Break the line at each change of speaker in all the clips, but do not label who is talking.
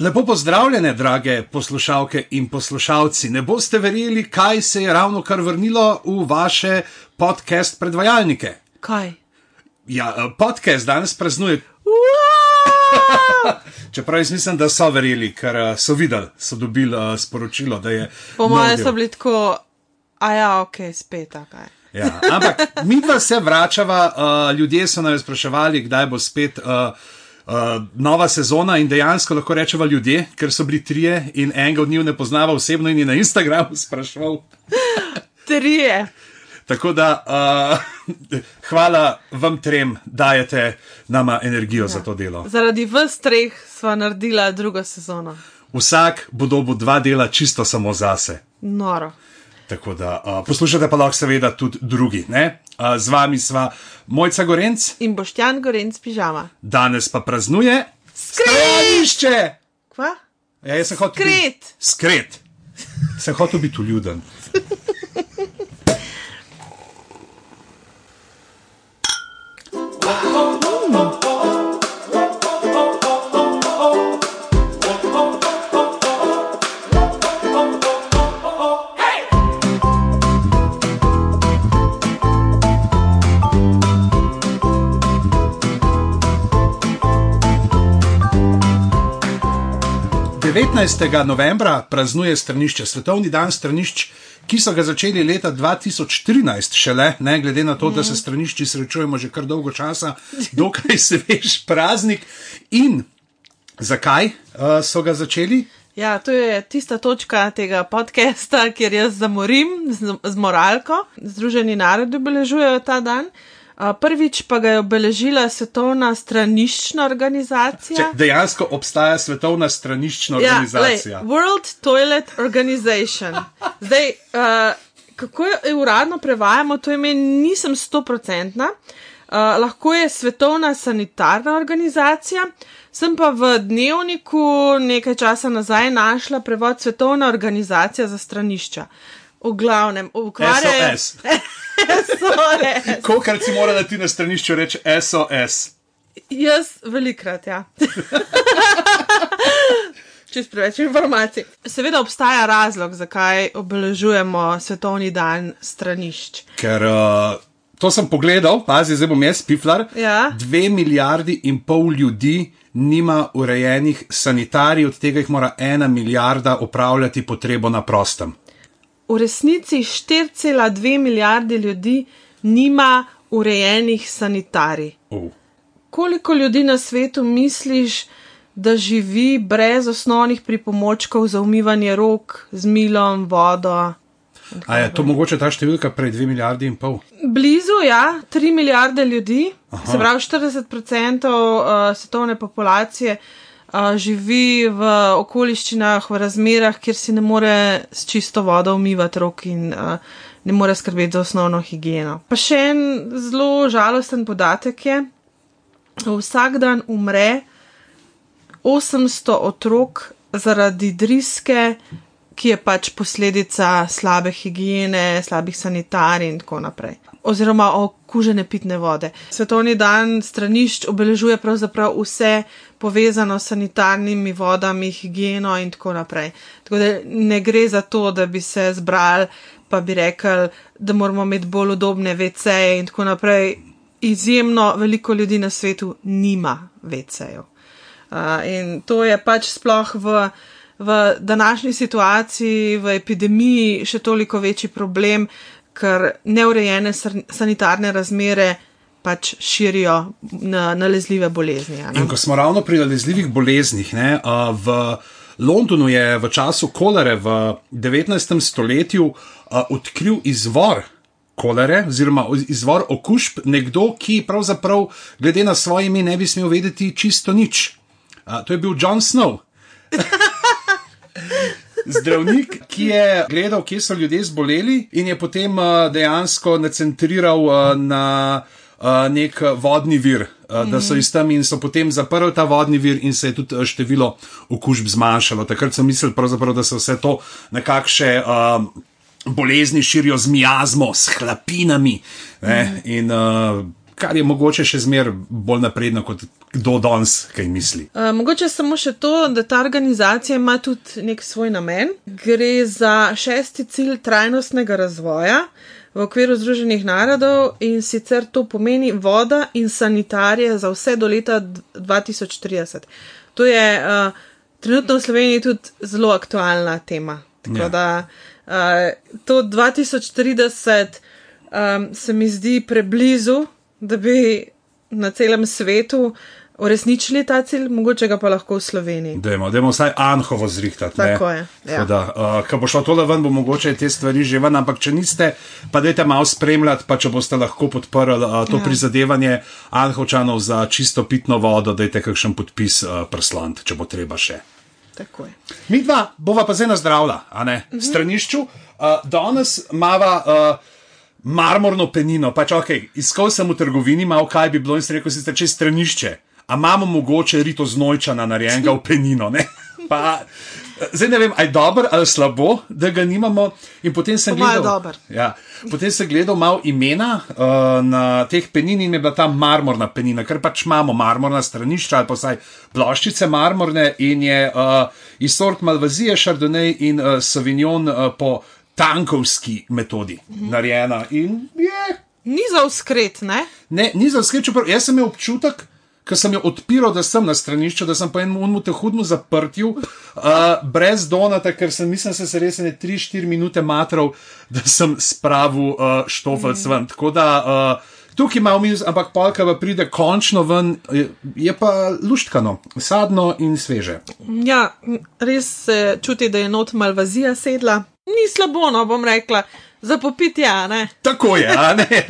Lepo pozdravljene, drage poslušalke in poslušalci. Ne boste verjeli, kaj se je ravno kar vrnilo v vaše podcast predvajalnike.
Kaj?
Ja, eh, podcast danes praznuje. Čeprav jaz mislim, da so verjeli, ker eh, so videli, so dobili uh, sporočilo, da je.
Po mojem so bili tako, a ja, ok, spet takaj.
Ja, ampak mi pa se vračava, uh, ljudje so nas spraševali, kdaj bo spet. Uh, Uh, nova sezona in dejansko lahko rečemo ljudje, ker so bili trije in enega od njih ne poznava osebno in je na Instagramu spraševal.
Trije.
Tako da uh, hvala vam trem, dajete nama energijo ja. za to delo.
Zaradi vas treh sva naredila drugo sezono.
Vsak bo dobil dva dela čisto samo zase.
Noro.
Tako da uh, poslušate pa lahko seveda tudi drugi. Ne? Uh, z vami sva Mojca Gorenc,
In boštjan gorenc pižama.
danes pa praznuje stranišče.
Kva?
Ja, jaz sem hotel biti
Skret.
skret. Sem hotel biti uljuden. – 19. novembra praznuje stranišče, svetovni dan stranišč, ki so ga začeli leta 2013, šele, ne glede na to, da se stranišči srečujemo že kar dolgo časa, dokaj se veš praznik. In zakaj uh, so ga začeli?
Ja, to je tista točka tega podcasta, kjer jaz zamorim z, z moralko. Združeni narodi obeležujejo ta dan. A, Prvič pa ga je obeležila Svetovna straniščna organizacija.
Če dejansko obstaja svetovna straniščna
Ja,
organizacija.
lej, World Toilet Organization. Zdaj, uh, kako jo uradno prevajamo, to ime nisem stoprocentna. Uh, lahko je svetovna sanitarna organizacija, sem pa v dnevniku nekaj časa nazaj našla prevod svetovna organizacija za stranišča. V glavnem, ukvarjajo
SOS.
SOS.
Kolikrat si morala ti na stranišču reči SOS?
Jaz velikrat, ja. Čez preveč informacij. Seveda obstaja razlog, zakaj obeležujemo svetovni dan stranišč.
Ker uh, to sem pogledal, pazi, zdaj bom jaz piflar.
Ja.
Dve milijardi in pol ljudi nima urejenih sanitarij, od tega jih mora ena milijarda upravljati potrebo na prostem.
V resnici 4,2 milijarde ljudi nima urejenih sanitarij.
Uh.
Koliko ljudi na svetu misliš, da živi brez osnovnih pripomočkov za umivanje rok z milom, vodo?
A je to mogoče ta številka prej dve milijardi in pol?
Blizu, ja, 3 milijarde ljudi, Aha. se pravi 40% uh, svetovne populacije živi v okoliščinah, v razmerah, kjer si ne more s čisto vodo umivati rok in uh, ne more skrbeti za osnovno higieno. Pa še en zelo žalosten podatek je, vsak dan umre 800 otrok zaradi driske, ki je pač posledica slabe higiene, slabih sanitarij in tako naprej. Oziroma okužene pitne vode. Svetovni dan stranišč obeležuje pravzaprav vse povezano s sanitarnimi vodami, higieno in tako naprej. Tako da ne gre za to, da bi se zbrali, pa bi rekli, da moramo imeti bolj udobne WC-je in tako naprej. Izjemno veliko ljudi na svetu nima WC-jev. Uh, in to je pač sploh v, v današnji situaciji, v epidemiji, še toliko večji problem, ker neurejene san- sanitarne razmere pač širijo na nalezljive bolezni. a ne.
In ko smo ravno pri nalezljivih boleznih, ne, a, v Londonu je v času kolere v 19. stoletju a, odkril izvor kolere, oziroma izvor okužb, nekdo, ki pravzaprav, glede na svoje ime, ne bi smel vedeti čisto nič. A, to je bil John Snow. Zdravnik, ki je gledal, kje so ljudje zboleli, in je potem uh, dejansko nacentriral uh, na uh, nek vodni vir, da so iz tam in so potem zaprli ta vodni vir, in se je tudi število okužb zmanjšalo. Takrat so mislili, pravzaprav, da se vse to nekakšne. Uh, Bolezni širijo z miazmo, s hlapinami. Ne? In uh, kar je mogoče še zmeraj bolj napredno kot kdo danes, kaj misli.
Uh, mogoče samo še to, da ta organizacija ima tudi nek svoj namen. Gre za šesti cilj trajnostnega razvoja v okviru Združenih narodov in sicer to pomeni voda in sanitarije za vse do leta 2030. To je uh, trenutno v Sloveniji tudi zelo aktualna tema. Tako ja. da uh, to 2030 um, se mi zdi preblizu, da bi na celem svetu uresničili ta cilj, mogoče ga pa lahko v Sloveniji.
Dajmo, dajmo vsaj Anhovo zrihtati.
Tako je. Ja.
Da, uh, ko bo šlo tole ven, bo mogoče te stvari že ven, ampak če niste, pa dajte malo spremljati, pa če boste lahko podprli uh, to ja. prizadevanje Anhovčanov za čisto pitno vodo, dajte kakšen podpis uh, prslant, če bo treba še. Mi dva bova pa zdaj na zdravla, a ne? Mhm. Stranišču. Uh, danes mava. Uh, marmorno penino. Pač, okay, iskal sem v trgovini, malo kaj bi bilo in se rekel, da če stranišče, a imamo mogoče rito znojčana narejenega v penino. Ne? Pa, zdaj ne vem, ali je dobro ali slabo, da ga nimamo. In potem sem gledal, ja, potem sem gledal malo imena uh, na teh penin in je bila ta marmorna penina, ker pač imamo marmorna stranišča ali pa vsaj ploščice marmorne in je uh, iz sort Malvazije, Chardonnay in uh, Sauvignon uh, po tankovski metodi mhm. narejena.
Ni za uskret, ne?
Ne, ni za uskret, čeprav jaz sem imel občutek. Ker sem jo odpiral, da sem na stranišču, da sem pa en unu te hudno zaprtil, uh, brez donata, ker sem, mislim, se, se res ne 3-4 minute matral, da sem spravil uh, štofec mm. ven. Tako da uh, tukaj imamo minus, ampak polka pa pride končno ven, je, je pa luštkano, sadno in sveže.
Ja, res se čuti, da je not malvazija sedla ni slabo, no bom rekla, za popiti, ja, ne.
Tako je, a ne.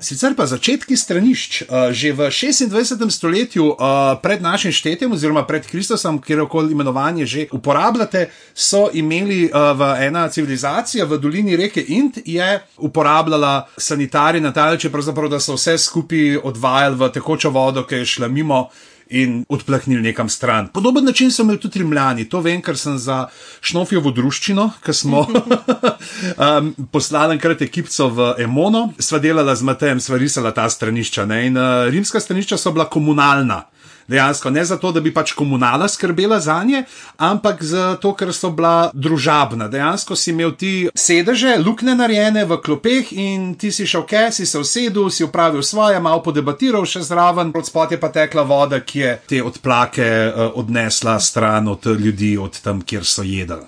Sicer pa začetki stranišč, uh, že v 26. stoletju uh, pred našim štetjem, oziroma pred Kristusom, kjer koli imenovanje že uporabljate, so imeli uh, ena civilizacija v dolini reke Ind, je uporabljala sanitarij na ta način, da so vse skupaj odvajali v tekočo vodo, ki je šla mimo in odplahnili nekam stran. Podoben način so imeli tudi rimljani, to vem, ker sem za Šnofijovo druščino, ki smo um, poslali enkrat ekipco v Emono, sva delala z Matejem, sva risala ta stranišča. Ne? In uh, rimska stranišča so bila komunalna dejansko ne zato, da bi pač komunala skrbela za nje, ampak zato, ker so bila družabna. Dejansko si imel ti sedeže, lukne narejene v klopeh in ti si šel, kaj si se usedel, si upravil svoje, malo podebatiral še zraven, proti spot je pa tekla voda, ki je te odplake uh, odnesla stran od ljudi, od tam, kjer so jedli.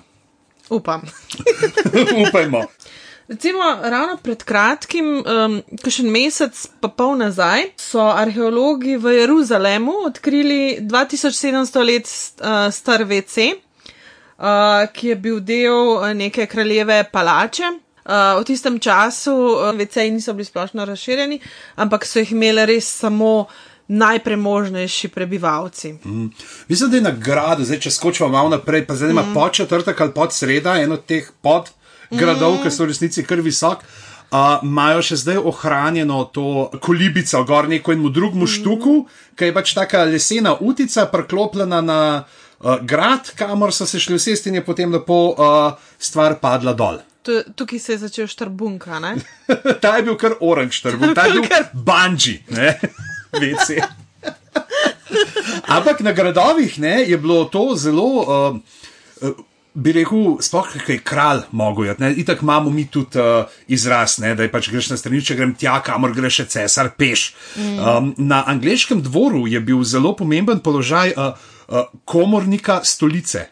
Upam.
Upajmo.
Recimo, ravno pred kratkim, um, kakšen mesec, pa pol nazaj, so arheologi v Jeruzalemu odkrili 2700 let uh, star WC, uh, ki je bil del uh, neke kraljeve palače. Uh, v tistem času WC-ji niso bili splošno razširjeni, ampak so jih imeli res samo. Najpremožnejši prebivalci. Mm.
Mislim, da je nagrada, zdaj če skočimo malo naprej, pa zdaj ima mm. pod četrtek ali pod sreda, eno od teh pod gradov, mm. ki so v resnici kar visok. Uh, še zdaj ohranjeno to kolibico, gor neko in v drugem mm. štuku, ki je pač taka lesena utica, preklopljena na uh, grad, kamor so se šli vse in je potem lepo uh, stvar padla dol.
Tukaj se je začel štrbunka.
ta je bil kar oranž štrbunk, ta je bil kar banji, vece. Ampak na gradovih ne, je bilo to zelo. Uh, bi rekel, sploh kaj kralj mogoče. Itak imamo mi tudi uh, izraz, ne, da je pač greš na stranišče, grem tja, kamor greš, cesar, peš. Mm. Um, na angliškem dvoru je bil zelo pomemben položaj uh, uh, komornika stolice.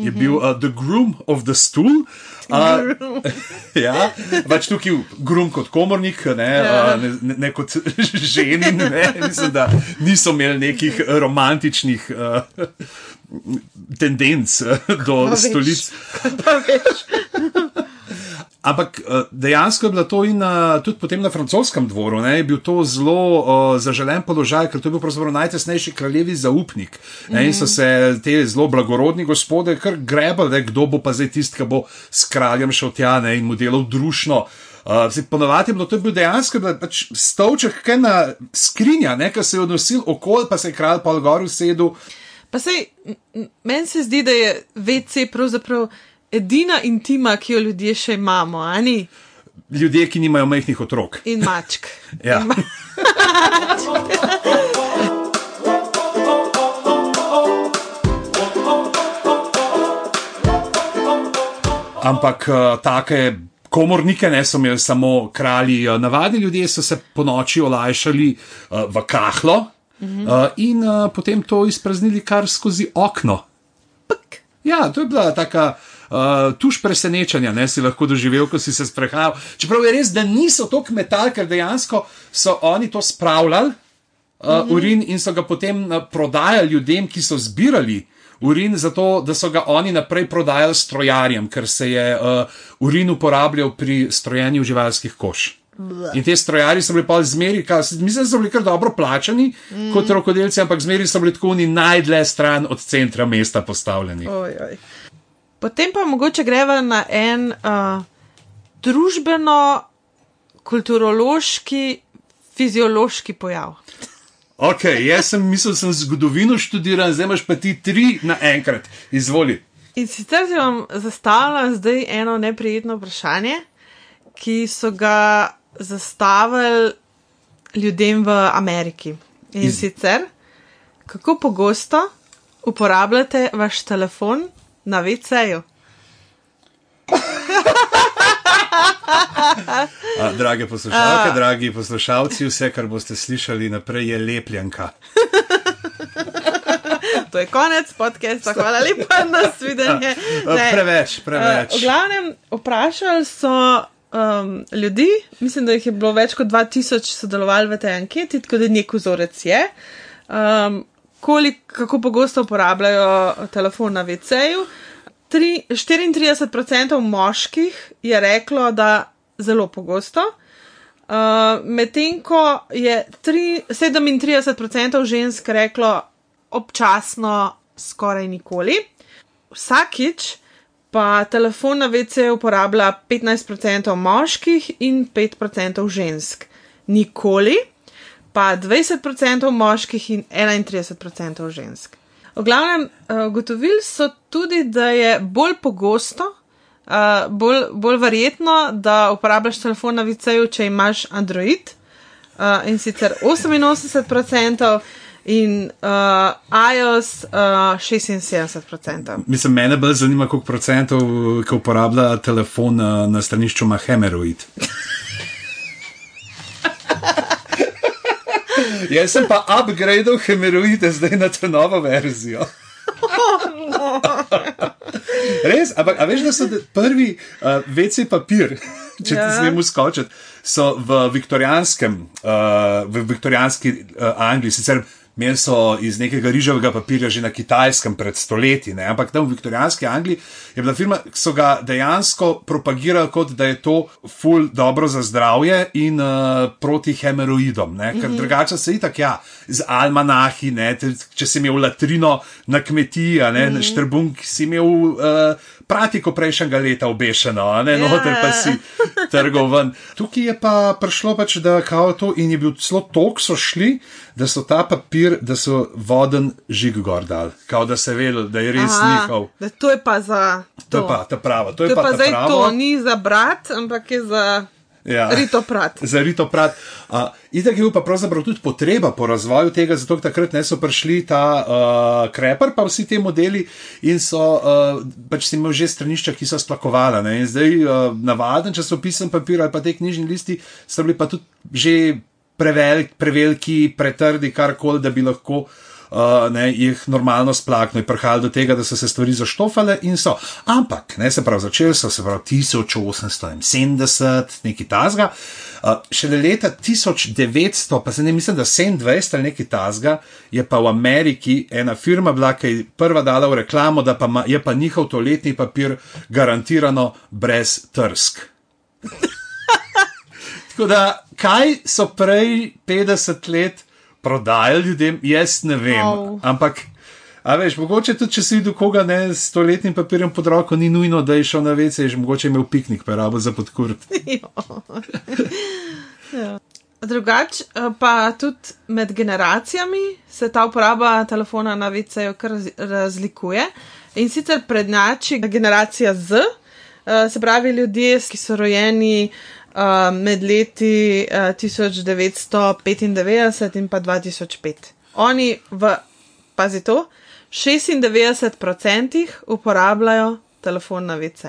Je bil uh, the groom of the stool. Uh, ja, pač tukaj grum kot komornik, ne, ja. uh, ne, ne, ne kot ženi. Ne, mislim, da niso imeli nekih romantičnih. Uh, tendenc eh, do pa stolic. Ampak eh, dejansko je bilo to in na, tudi potem na francoskem dvoru, ne, je bil to zelo uh, zaželen položaj, ker to je bil pravzaprav najtesnejši kraljevi zaupnik. Ne, in so se te zelo blagorodni gospode kar grebali, kdo bo pa zdaj tisti, ki bo s kraljem šel tja ne, in mu delal družno. Uh, Ponovadi je bilo to je bil dejansko pač stolček, ki je na skrinja, ki se je odnosil okoli, pa se je kralj pa gor usedel.
Pa sej, meni se zdi, da je VC pravzaprav edina intima, ki jo ljudje še imamo, ali?
Ljudje, ki nimajo majhnih otrok.
In mačk.
ja.
In ma
Ampak uh, take komornike ne so imeli samo kralji, uh, navadni ljudje so se po noči olajšali uh, v kahlo uh, in uh, potem to izpraznili kar skozi okno.
Pk.
Ja, to je bila taka. Uh, tuš presenečenja, ne si lahko doživel, ko si se sprehajal. Čeprav je res, da niso tako metal, ker dejansko so oni to spravljali, uh, mm -hmm. urin, in so ga potem uh, prodajali ljudem, ki so zbirali urin, zato da so ga oni naprej prodajali strojarjem, ker se je uh, urin uporabljal pri strojenju živalskih koš. In te strojari so bili pa zmeri, ka, mislim, da so bili kar dobro plačani mm. kot rokodelci, ampak zmeri so bili tako oni najdlje stran od centra mesta postavljeni.
Oj, oj. Potem pa mogoče greva na en uh, družbeno, kulturološki, fiziološki pojav.
Ok, jaz sem mislil, da sem zgodovino študiral, zdaj imaš pa ti tri naenkrat. Izvoli.
In sicer si vam zastavljam zdaj eno neprijetno vprašanje, ki so ga zastavili ljudem v Ameriki. In
Iz-
sicer, kako pogosto uporabljate vaš telefon na VC-ju?
A, drage poslušalke, dragi poslušalci, vse, kar boste slišali naprej, je lepljenka.
To je konec podcasta, hvala lepa na svidenje.
A, Preveč, preveč.
V glavnem, vprašali so um, ljudi, mislim, da jih je bilo več kot 2000 sodelovali v tej anketi, tako da nek vzorec je. Um, kolik, kako pogosto uporabljajo telefon na VC-ju? Tri- 34% moških je reklo, da zelo pogosto, uh, medtem ko je tri- 37% žensk reklo občasno, skoraj nikoli. Vsakič pa telefon na VC uporablja 15% moških in 5% žensk. Nikoli pa 20% moških in 31% žensk. V glavnem, eh, ugotovili so tudi, da je bolj pogosto, uh, bolj, bolj verjetno, da uporabljaš telefon na VC-ju, če imaš Android uh, in sicer 88% in uh, iOS uh, 76%.
Mislim, mene bolj zanima, koliko procentov, ki uporablja telefon na, na stranišču ima hemeroid. Jaz sem pa upgradeal hemeroide zdaj na to novo verzijo. Res, ampak a veš, da so prvi uh, WC papir, če ja. Ti smemo skočiti, so v viktorijanskem, uh, v viktorijanski uh, Angliji, sicer imeli so iz nekega riževega papirja že na kitajskem pred stoletji, ne? ampak tam v viktorijanski Angliji je bila firma, ki so ga dejansko propagirali kot da je to ful dobro za zdravje in uh, proti hemeroidom, ne? ker mm -hmm. drugače se itak ja, z almanahi, ne? če si imel latrino na kmetiji, mm -hmm. štrbunk si imel. Uh, Pratiko prejšnjega leta obešeno, a ne,
Ja,
noter pa
ja.
si trgal ven. Tukaj je pa prišlo pač, da kao to in je bil celo tok so šli, da so ta papir, da so voden žig gor dal. Kao da se vedel, da je res
Aha,
njihov.
da to je pa za.
To je pa ta prava, to
to
je pa
pa
pravo.
to, ni za brat, ampak je za
Ja.
ritoprat.
Za rito prat. Uh, Itak je bil pa pravzaprav tudi potreba po razvoju tega, zato takrat ne so prišli ta uh, kreper, pa vsi ti modeli in so uh, pač si imel že stranišča, ki so splakovala. Ne? In zdaj uh, navaden časopisen papir ali pa te knjižni listi so bili pa tudi že prevelik, preveliki, pretrdi, karkoli, da bi lahko. Uh, ne, jih normalno splakno in prihajalo do tega, da so se stvari zaštofale in so. Ampak, ne se pravi, začeli so se pravi 1870, nekaj tazga. Uh, šele leta 1900, pa se ne mislim, da 27 ali nekaj tazga, je pa v Ameriki ena firma bila, ki je prva dala v reklamo, da pa ma, je pa njihov toaletni papir garantirano brez trsk. Tako da, kaj so prej 50 let prodajali ljudem, jaz ne vem.
Au.
Ampak, a veš, mogoče tudi, če si videl koga ne s stoletnim papirjem pod roko, ni nujno, da je šel na vece, že mogoče imel piknik, pa rabo za podkurt.
ja. Drugač eh, pa tudi med generacijami se ta uporaba telefona na VC-ju kar raz- razlikuje. In sicer prednjači generacija Z, eh, se pravi ljudje, ki so rojeni uh, med leti uh, 1995 in pa 2005. Oni v, pazi to, 96% uporabljajo telefon na VC.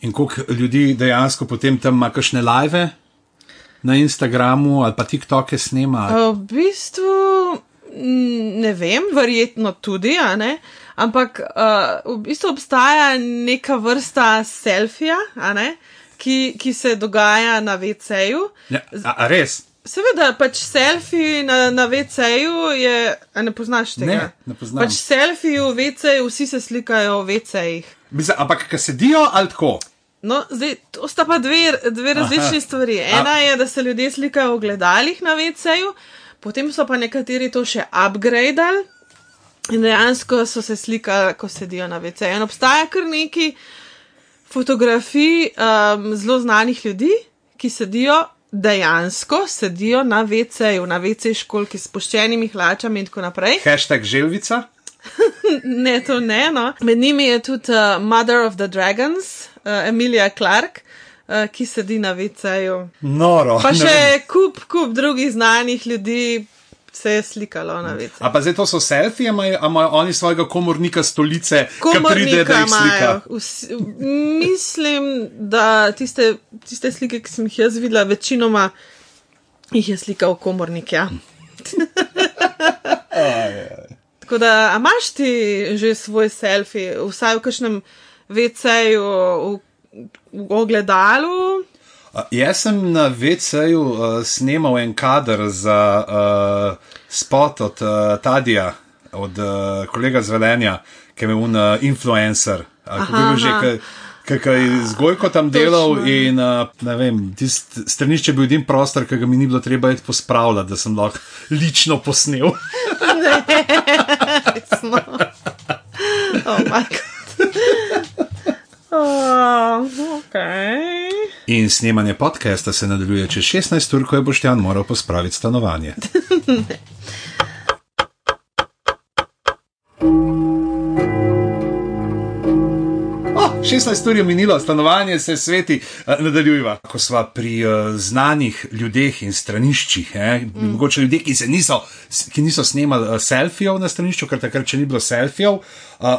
In koliko ljudi dejansko potem tam ima kakšne live na Instagramu ali pa TikToke snema?
V bistvu ne vem, verjetno tudi, ne. Ampak uh, v bistvu obstaja neka vrsta selfija, a ne, ki, ki se dogaja na VC-ju.
Ja, a, a res?
Seveda, pač selfij na, na VC-ju je. A ne poznaš tega?
Ne, ne poznam.
Pač selfij v VC-ju, vsi se slikajo v VC-jih.
Mislim, ampak, ki sedijo ali tako?
No, zdaj, to sta pa dve, dve različni
Aha.
stvari. Ena je, da se ljudje slikajo v gledalih na VC-ju, potem so pa nekateri to še upgradali in dejansko so se slikali, ko sedijo na VC-ju. In obstaja kar neki fotografij um, zelo znanih ljudi, ki sedijo. Dejansko sedijo na VC-ju, na VC školki s poščenimi hlačami in tako naprej.
Hashtag želvica.
Ne, to ne. No. Med njimi je tudi uh, Mother of the Dragons, uh, Emilia Clark, uh, ki sedi na VC-ju.
Noro.
Pa še kup, kup drugih znanih ljudi se je slikalo na VC.
A pa zdaj to so selfije, ali imajo oni svojega komornika stolice, ki pride, da jih slika?
imajo. Vsi- Mislim, da tiste, tiste slike, ki sem jih jaz videla, večinoma jih je slikal komornik. Ja. Tako da, a imaš ti že svoj selfie, vsaj v kakšnem VC-ju, v, v ogledalu?
A, Jaz sem na VC-ju uh, snemal en kader za uh, spot od uh, Tadija, od uh, kolega z Velenja, ki je un uh, influencer. Uh, kako je bil že,
aha.
ki je z Gojko tam delal
Točno.
in uh, ne vem, tisti stranišče je bil edin prostor, ki ga mi ni bilo treba iti pospravljati, da sem lahko lično posnel.
Resno. Oh, God. Oh, okay.
In snemanje podcasta se nadaljuje čez 16 ur, ko je Boštjan moral pospraviti stanovanje. Oh, 16 ur je minilo, stanovanje se sveti, eh, nadaljujva. Ko smo pri uh, znanih ljudeh in straniščih, eh, mm. mogoče ljudje, ki, se niso, ki niso snemali uh, selfijev na stranišču, ker takrat, če ni bilo selfijev, uh,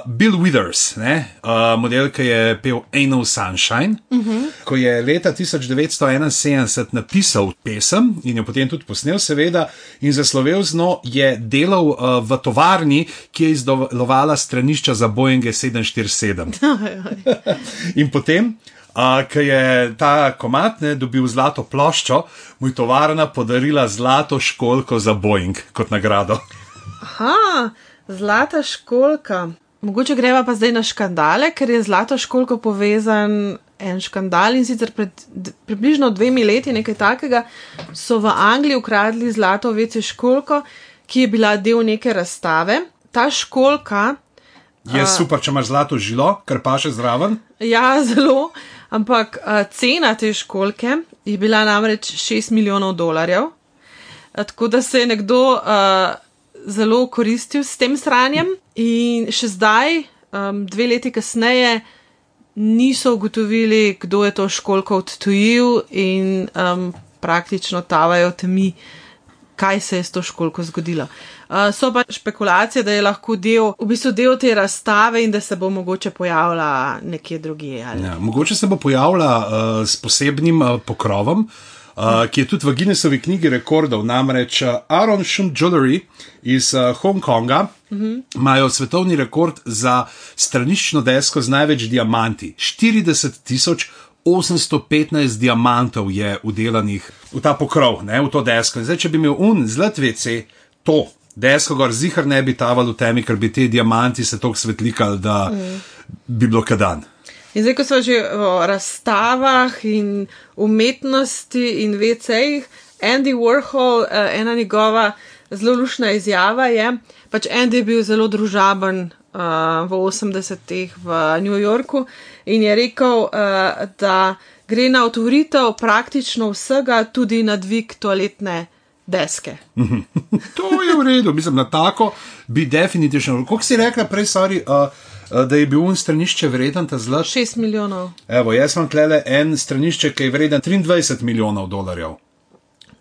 Bill Withers, ne, uh, model, ki je pel Ain't No Sunshine, mm -hmm. ko je leta 1971 napisal pesem in jo potem tudi posnel, seveda, in zaslovel z njo, je delal uh, v tovarni, ki je izdelovala stranišča za Boeing 747. In potem, uh, ko je ta komat ne, dobil zlato ploščo, mu je tovarna podarila zlato školko za Boeing kot nagrado.
Aha, zlata školka. Mogoče greva pa zdaj na škandale, ker je zlato školko povezan en škandal in sicer pred približno dvemi leti, nekaj takega, so v Angliji ukradli zlato vece školko, ki je bila del neke razstave. Ta školka,
Je super, če imaš zlato žilo, kar pa še zraven.
ja, zelo, ampak a, cena te školke je bila namreč 6 milijonov dolarjev. Tako da se je nekdo uh, zelo koristil s tem sranjem, in še zdaj, um, dve leti kasneje, niso ugotovili, kdo je to školko odtujil, in um, praktično tavajo temi, kaj se je s to školko zgodilo. Uh, so pa špekulacije, da je lahko del, v bistvu del te razstave in da se bo mogoče pojavila nekje drugje. Ali.
Ja, mogoče se bo pojavila uh, s posebnim uh, pokrovom. Uh, ki je tudi v Guinnessovi knjigi rekordov, namreč uh, Aaron Shum Jewelry iz uh, Hongkonga imajo svetovni rekord za straniščno desko z največ diamanti. 40 tisoč 815 diamantov je udelanih v ta pokrov, ne, v to desko. In zdaj, če bi imel un zlat VC, to desko gor zihar ne bi taval v temi, ker bi ti diamanti se tako svetlikali, da mm. bi bilo kadan.
In zdaj, ko smo že o razstavah in umetnosti in vecejih, Andy Warhol, eh, ena njegova zelo lušna izjava je, pač Andy je bil zelo družaben uh, v 80-ih v New Yorku in je rekel, uh, da gre na otvoritev praktično vsega, tudi na dvig toaletne deske.
To je v redu, mislim, na tako bi definitivno. Kako si rekla prej, sorry, uh, da je bil un stranišče vreden ta zlat?
6 milijonov.
Evo, jaz imam tlele en stranišče, ki je vreden 23 milijonov dolarjev.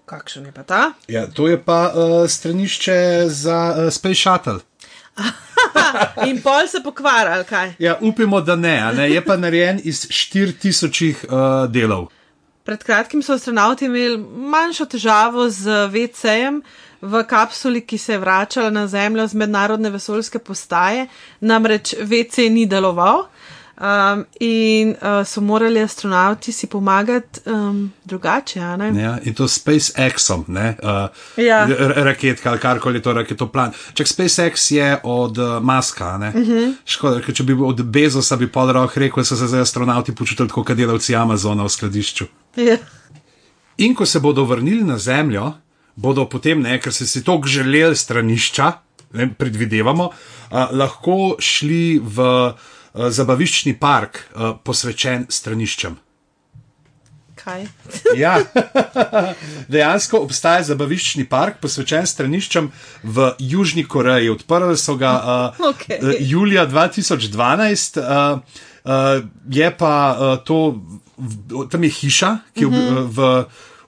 Kakšen je pa ta?
Ja, to je pa uh, stranišče za uh, Space Shuttle.
In pol se pokvari, ali kaj?
Ja, upimo, da ne, ne. je pa narejen iz 4000 uh, delov.
Pred kratkim so astronauti imeli manjšo težavo z VC-jem v kapsuli, ki se je vračala na Zemljo z mednarodne vesoljske postaje, namreč VC ni deloval. Um, in uh, so morali astronauti si pomagati um, drugače.
Ja, in to s SpaceXom, uh,
ja.
raketka ali karkoli to raketoplan. Čak SpaceX je od uh, Maska, uh
Mhm.
-huh. Škoda, ker če bi od Bezosa, bi pol roh rekel, da so se zdaj astronauti počutili kot delavci Amazona v skladišču.
Ja.
In ko se bodo vrnili na Zemljo, bodo potem, ne, ker so si to želeli stranišča, ne, predvidevamo, uh, lahko šli v uh, zabaviščni park, uh, posvečen straniščem.
Kaj?
Ja, dejansko obstaja zabaviščni park, posvečen straniščem v Južni Koreji. Odprli so ga uh,
Okej.
uh, julija 2012, uh, uh, je pa uh, to, v, tam je hiša, ki je v, uh, v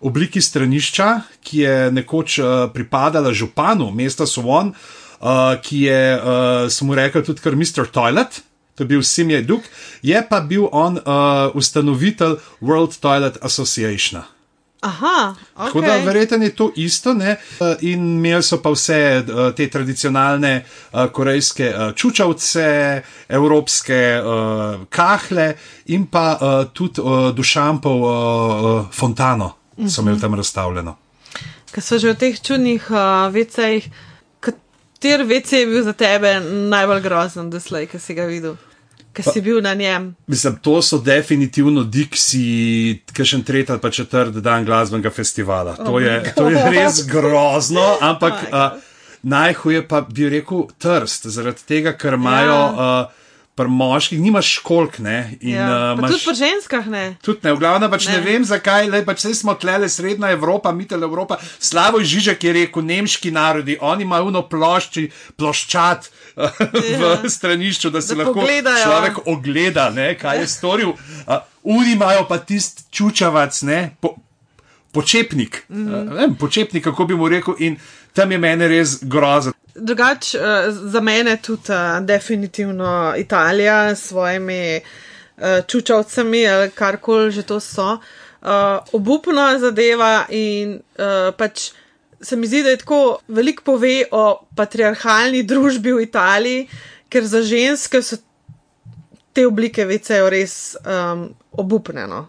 obliki stranišča, ki je nekoč uh, pripadala županu mesta Suwon, uh, ki je, uh, smo mu rekli, tudi kar Mr. Toilet. To je bil Simje Duk, je pa bil on uh, ustanovitelj World Toilet Association.
Aha,
Tako da
okay.
verjetno je to isto, ne? Uh, in imeli so pa vse uh, te tradicionalne uh, korejske uh, čučavce, evropske uh, kahle in pa uh, tudi uh, dušampov uh, uh, fontano so imeli tam razstavljeno.
Ker so že v teh čudnih uh, vecejih, kater vece je bil za tebe najbolj grozen, doslej, ki si ga videl, ki si bil na njem.
Mislim, to so definitivno Dixi, ki še tretji ali pa četrti dan glasbenega festivala. To je, to je res grozno, ampak
Oh
uh, najhuje pa bi rekel trst, zaradi tega, ker imajo.
Ja.
Uh, Pri moških nimaš školk, ne? In,
Ja.
uh,
Pa
imaš-
tudi pri ženskah ne.
Tudi ne, v glavnem pač ne. ne vem zakaj, le pač saj smo tlele srednja Evropa, mitel Evropa. Slavoj Žižek je rekel, nemški narodi, oni imajo uno plošči, ploščat v
Ja.
stranišču, da se
Da
lahko
pogledajo.
človek ogleda, ne, kaj je storil. Uh, Oni imajo pa tisti čučavac, ne, po, počepnik, mm. uh, ne vem, počepnik, kako bi mu rekel, in tam je meni res grozno.
Drugač, uh, za mene tudi uh, definitivno Italija s svojimi uh, čučavcami ali karkoli že to so. Uh, obupna zadeva in uh, pač se mi zdi, da je tako veliko pove o patriarhalni družbi v Italiji, ker za ženske so te oblike vecejo res um, obupne. No.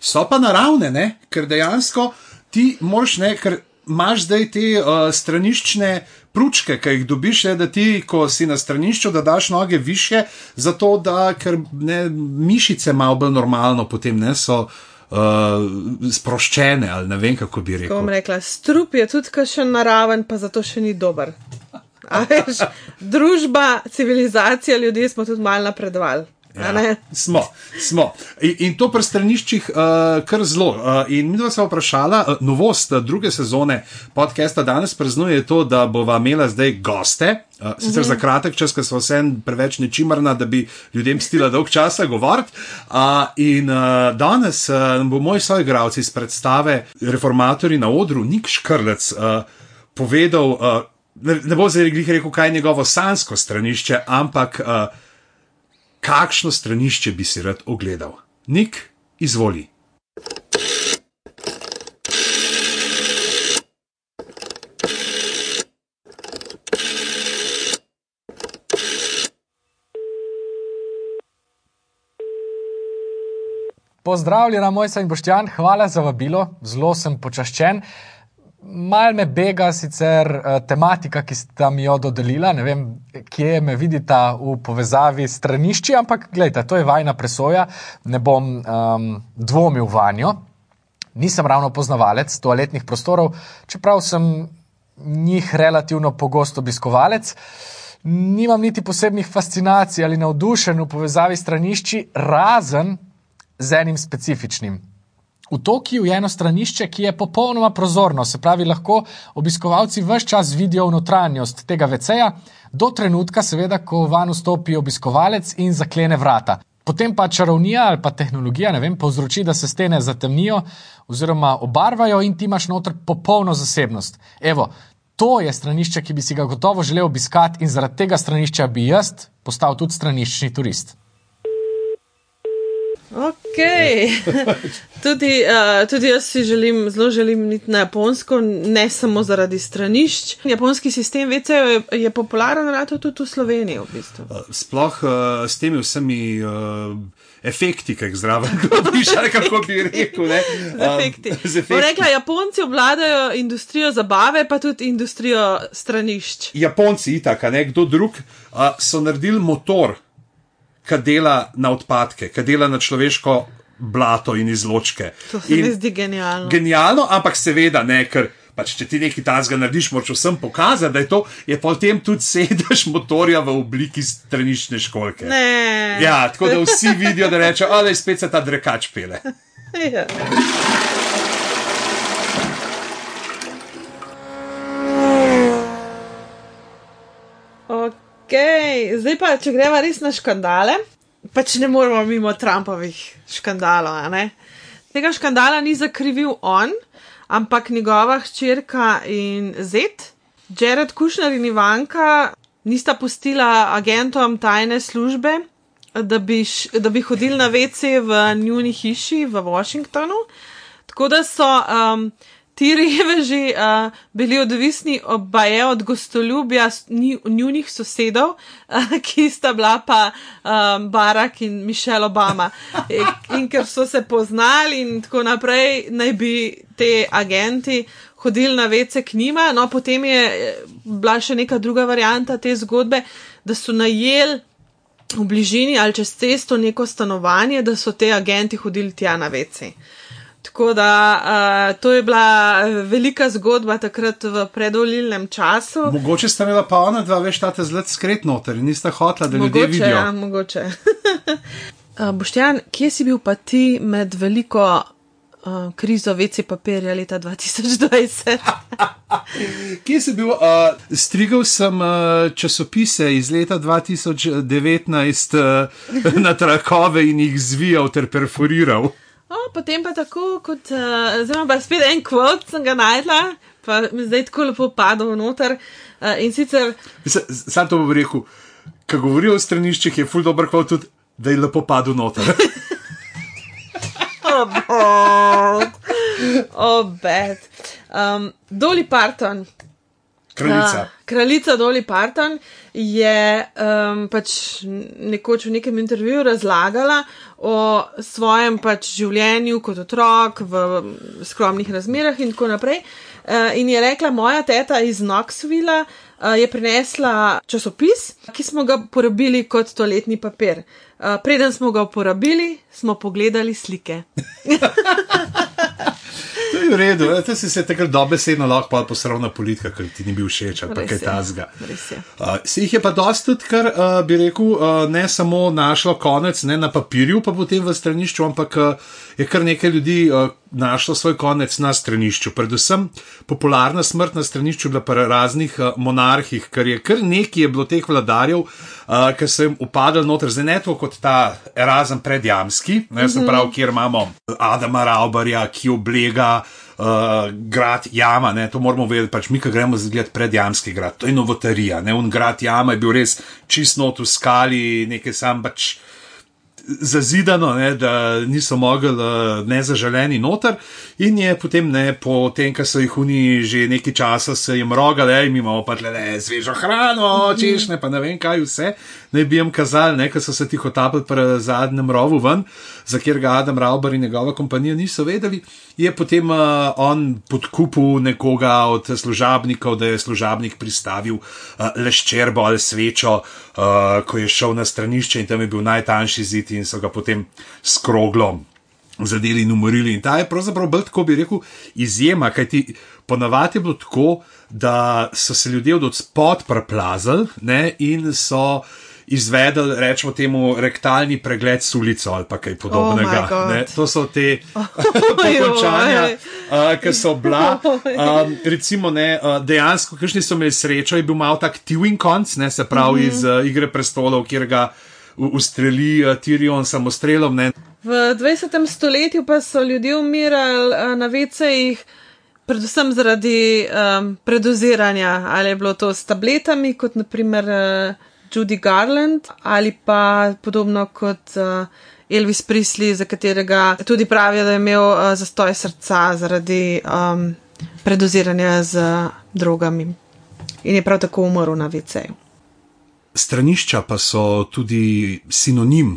So pa naravne, ne? ker dejansko ti moš ne, ker imaš zdaj te uh, straniščne pručke, ki jih dobiš, je, da ti, ko si na stranišču, da daš noge više, zato da ker ne, mišice malo bolj normalno potem ne so. Uh, sproščene, ali ne vem, kako bi
Ko bom
rekel.
rekla, strup je tudi kakšen naraven, pa zato še ni dober. A Veš, družba, civilizacija, ljudje smo tudi malo napredovali.
Ja, smo, smo. In, in to pri straniščih uh, kar zelo. Uh, in mi dva smo vprašala, uh, novost uh, druge sezone podcasta danes praznuje to, da bova imela zdaj goste. Uh, sicer za kratek čas, ker smo vse preveč nečimarna, da bi ljudem stila dolg časa govoriti. Uh, in uh, danes uh, bo moj soigralec iz predstave Reformatori na odru, Nik Škrlec, uh, povedal, uh, ne, ne bo zdaj rekel, kaj je njegovo sansko stranišče, ampak uh, kakšno stranišče bi si rad ogledal. Nik, izvoli.
Pozdravljena, moj sem Boštjan, hvala za vabilo, zelo sem počaščen. Mal me bega sicer eh, tematika, ki ste mi jo dodelila, ne vem, kje me vidite v povezavi s stranišči, ampak gledajte, to je vajna presoja, ne bom um, dvomil vanjo. Nisem ravno poznavalec toaletnih prostorov, čeprav sem njih relativno pogost obiskovalec. Nimam niti posebnih fascinacij ali navdušenj v povezavi s stranišči, razen z enim specifičnim. V Tokiu je eno stranišče, ki je popolnoma prozorno, se pravi, lahko obiskovalci vse čas vidijo notranjost tega veceja, do trenutka, seveda, ko van vstopi obiskovalec in zaklene vrata. Potem pa čarovnija ali pa tehnologija, ne vem, povzroči, da se stene zatemnijo oziroma obarvajo in ti imaš noter popolno zasebnost. Evo, to je stranišče, ki bi si ga gotovo želel obiskati in zaradi tega stranišča bi jaz postal tudi straniščni turist.
Ok, tudi, uh, tudi jaz si želim, zelo želim iti na Japonsko, ne samo zaradi stranišč. Japonski sistem WC je, je popularen, rado tudi v Sloveniji. V bistvu.
Sploh uh, s temi vsemi uh, efekti, ki jih zraven dobiš, ali kako bi rekel. Ne,
um, efekti. efekti. Rekla, Japonci obvladajo industrijo zabave, pa tudi industrijo stranišč.
Japonci, itak, ne kdo drug, uh, so naredili motor ki dela na odpadke, ki dela na človeško blato in izločke.
To se mi zdi genialno.
Genialno, ampak seveda ne, ker. Pač, če ti nekaj tazga narediš, moraš vsem pokazati, da je to, je potem tudi sedež motorja v obliki stranične školke.
Ne.
Ja, tako da vsi vidijo, da reče, ali spet se ta drekač pele.
Ja. Okay. Okay. Zdaj pa, če greva res na škandale, pač ne moremo mimo Trumpovih škandalov. Tega škandala ni zakrivil on, ampak njegova hčerka in zet. Jared Kushner in Ivanka nista pustila agentom tajne službe, da bi, da bi hodili na WC v njuni hiši v Washingtonu. Tako da so. Um, ti reveži uh, bili odvisni obaje od gostoljubja njunih sosedov, uh, ki sta bila pa um, Barack in Mišel Obama. In, in ker so se poznali in tako naprej, naj bi te agenti hodili na vece k njima. No, potem je bila še neka druga varijanta te zgodbe, da so najeli. V bližini ali čez cesto neko stanovanje, da so te agenti hodili tja na vece. Uh, Tako da uh, to je bila velika zgodba takrat v predvolilnem času.
Mogoče sta imela pa ona dva, veš, ta zelo skretno, ter nista hotela, da mogoče, ljudje vidijo.
Ja, mogoče. uh, Boštjan, kje si bil pa ti med veliko uh, krizo veci papirja leta 2020?
kje si bil? Uh, strigal sem uh, časopise iz leta 2019 uh, na trakove in jih zvijal ter perforiral.
Oh, potem pa tako, kot uh, zdaj pa spet en kvot, sem ga najdla, pa mi zdaj tako lepo padlo noter. Uh, in sicer.
Sam to bom rekel, ko govorijo o straniščih, je ful dobro kvot tudi, da je lepo padlo noter.
Obed. Oh, um, Doli Parton.
Kraljica.
Uh, kraljica Doli Parton je um, pač nekoč v nekem intervjuju razlagala o svojem pač življenju kot otrok v skromnih razmerah in tako naprej. Uh, in je rekla, moja teta iz Knoxvilla uh, je prinesla časopis, ki smo ga porabili kot toaletni papir. Uh, preden smo ga uporabili, smo pogledali slike.
To je v redu, to si se takrat dobesedno lahko posral na politika, ker ti ni bil všeč ali kaj tasga. Uh, se jih je pa dosti tudi, kar uh, bi rekel, uh, ne samo našlo konec ne na papirju, pa potem v stranišču, ampak uh, je kar nekaj ljudi uh, našlo svoj konec na stranišču. Predvsem popularna smrt na stranišču bila pri raznih uh, monarhih, ker je kar nekaj je bilo teh vladarjev, uh, ki so jim upadali noter, zdaj ne to kot ta Erasmus predjamski, ne, mm -hmm. prav, kjer imamo Adama Raubarja, ki oblega uh, grad Jama, ne, to moramo vedeti, pač mi, ki gremo zgledati predjamski grad, to je novotarija, ne, un grad Jama je bil res čisto v skali, nekaj sam pač zazidano, ne, da niso mogli uh, nezaželeni noter. In je potem, ne, po tem, ko so jih oni že nekaj časa se jim rogali, da imamo pa le svežo hrano, češnje, pa ne vem kaj vse, ne bi jim kazali, ne, ko so se ti hotapili pri zadnjem rovu ven, za kjer ga Adam Rauber in njegova kompanija niso vedeli. Je potem uh, on podkupil nekoga od služabnikov, da je služabnik pristavil uh, leščerbo ali svečo, uh, ko je šel na stranišče in tam je bil najtanjši zid in so ga potem skroglo zadeli in umorili. In ta je pravzaprav bolj tako bi rekel izjema, kajti ponavadi je bilo tako, da so se ljudje od spod preplazili in so izvedel, rečemo temu, rektalni pregled s ulico ali kaj podobnega.
Oh my God.
ne. To so te pokončanja, uh, ki so bila. Um, recimo, ne, uh, dejansko, kakšni so imeli srečo, je bil malo tak Tiwin konc, ne, se pravi
Mhm.
iz uh, Igre prestolov, kjer ga u- ustreli uh, Tyrion samostrelom. Ne.
V 20. stoletju pa so ljudje umirali eh, na vecejih, predvsem zaradi um, predoziranja, ali je bilo to s tabletami, kot naprimer uh, Judy Garland, ali pa podobno kot uh, Elvis Presley, za katerega tudi pravijo, da je imel uh, zastoj srca zaradi um, predoziranja z drogami. In je prav tako umrl na veceju.
Stranišča pa so tudi sinonim.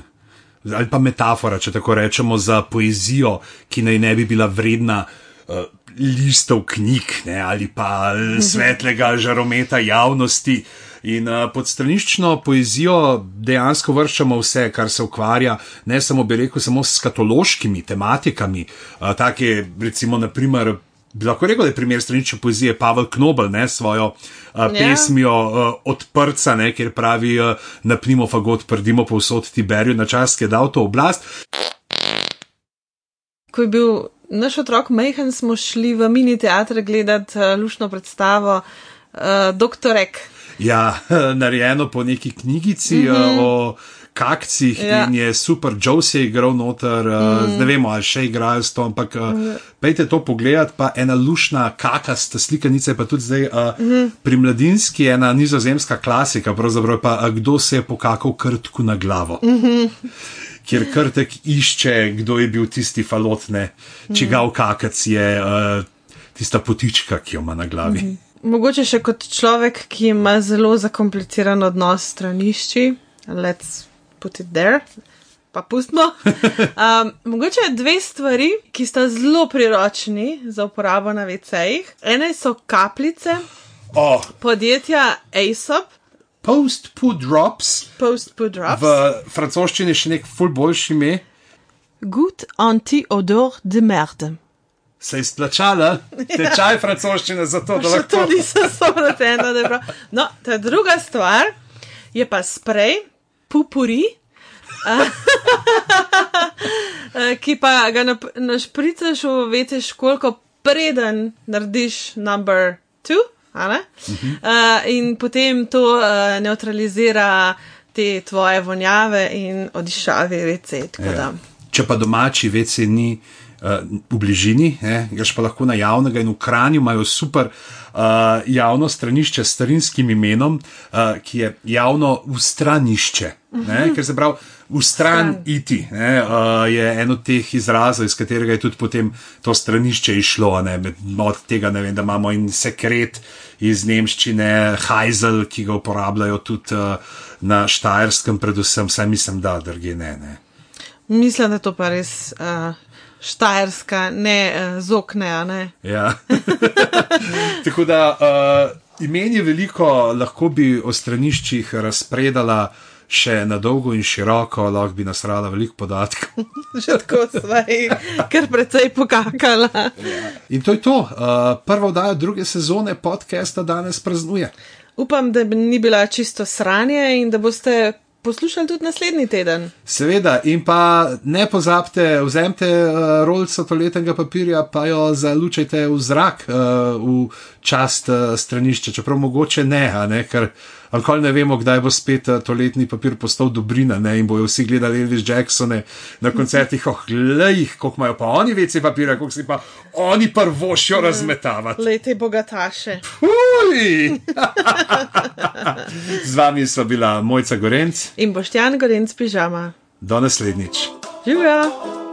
Ali pa metafora, če tako rečemo, za poezijo, ki naj ne bi bila vredna uh, listov knjig ne, ali pa eh, svetlega žarometa javnosti. In uh, pod straniščno poezijo dejansko vrščamo vse, kar se ukvarja, ne samo, bi rekel, samo s skatološkimi tematikami, uh, take, recimo, naprimer. Bi lahko rekel, da je primer stranične poezije Pavel Knobel, ne svojo uh, pesmijo uh, Odprca, ne, kjer pravi: uh, Napnimo fagot, prdimo povsod Tiberju na čas, ki je dal to oblast.
Ko je bil naš otrok Mejhen, smo šli v mini teater gledati uh, lušno predstavo uh, Doktorek.
Ja, narejeno po neki knjigici mm -hmm. o kakcih
Ja.
in je super, Joe se je igral noter, mm. ne vemo, ali še igrajo s to, ampak uh, mm. pejte to pogledat, pa ena lušna kakasta slikanica je pa tudi zdaj uh, mm -hmm. pri mladinski, ena nizozemska klasika, pravzaprav pa kdo se je pokakal krtku na glavo. Mm -hmm. Kjer krtek išče, kdo je bil tisti falotne, čigav kakac je uh, tista potička, ki jo ima na glavi. Mm -hmm.
Mogoče še kot človek, ki ima zelo zakompliciran odnos s stranišči, let's put it there, pa pustimo. Um, mogoče dve stvari, ki sta zelo priročni za uporabo na VC-jih. Ene so kapljice
Oh,
podjetja ASOP,
Post Poo Drops,
Post Put Drops.
v francoščini še nek ful boljši ime,
Gut anti-odor de merde.
Se je splačala, tečaj francoščine za to, da lahko
to nisem sovrtena, da je prav. No, ta druga stvar je pa sprej, pupuri, ki pa ga nap- našpricaš v veš koliko preden narediš number two, a ne? Uh, in potem to uh, neutralizira te tvoje vonjave in odišavi vece. Tako da.
Če pa domači vece ni uh, v bližini, ne, greš pa lahko na javnega in v Kranju imajo super uh, javno stranišče s starinskim imenom, uh, ki je javno ustranišče. Ne, ker se pravi, v stran iti ne, uh, je eno od teh izrazov, iz katerega je tudi potem to stranišče išlo. Ne, od tega, ne vem, da imamo in sekret iz nemščine, hajzel, ki ga uporabljajo tudi uh, na Štajerskem, predvsem, saj mislim, da drge ne. ne.
Mislim, da je to pa res uh, štajerska, ne uh, zokne, a ne.
Ja. Tako da uh, imen je veliko, lahko bi o straniščih razpredala še na dolgo in široko, lahko bi nasrala veliko podatkov.
Že tako sva jih kar precej pokakala.
In to je to. Uh, prva oddaja druge sezone podcasta danes praznuje.
Upam, da ni bila čisto sranje in da boste poslušali tudi naslednji teden.
Seveda, in pa ne pozabite, vzemite uh, rolco toaletnega papirja, pa jo zalučajte v zrak uh, v čast uh, stranišča, čeprav mogoče ne, ne ker Ankoli ne vemo, kdaj bo spet uh, toaletni papir postal dobrina ne? in bojo vsi gledali Elvis Jacksone na koncertih, oh, glej, koliko imajo pa oni vece papira, koliko si pa oni prvošijo razmetavati.
Lete bogataše.
Uj! Z vami sva bila Mojca Gorenc,
In boštjan Gorenc pižama.
do naslednjič.
Živijo!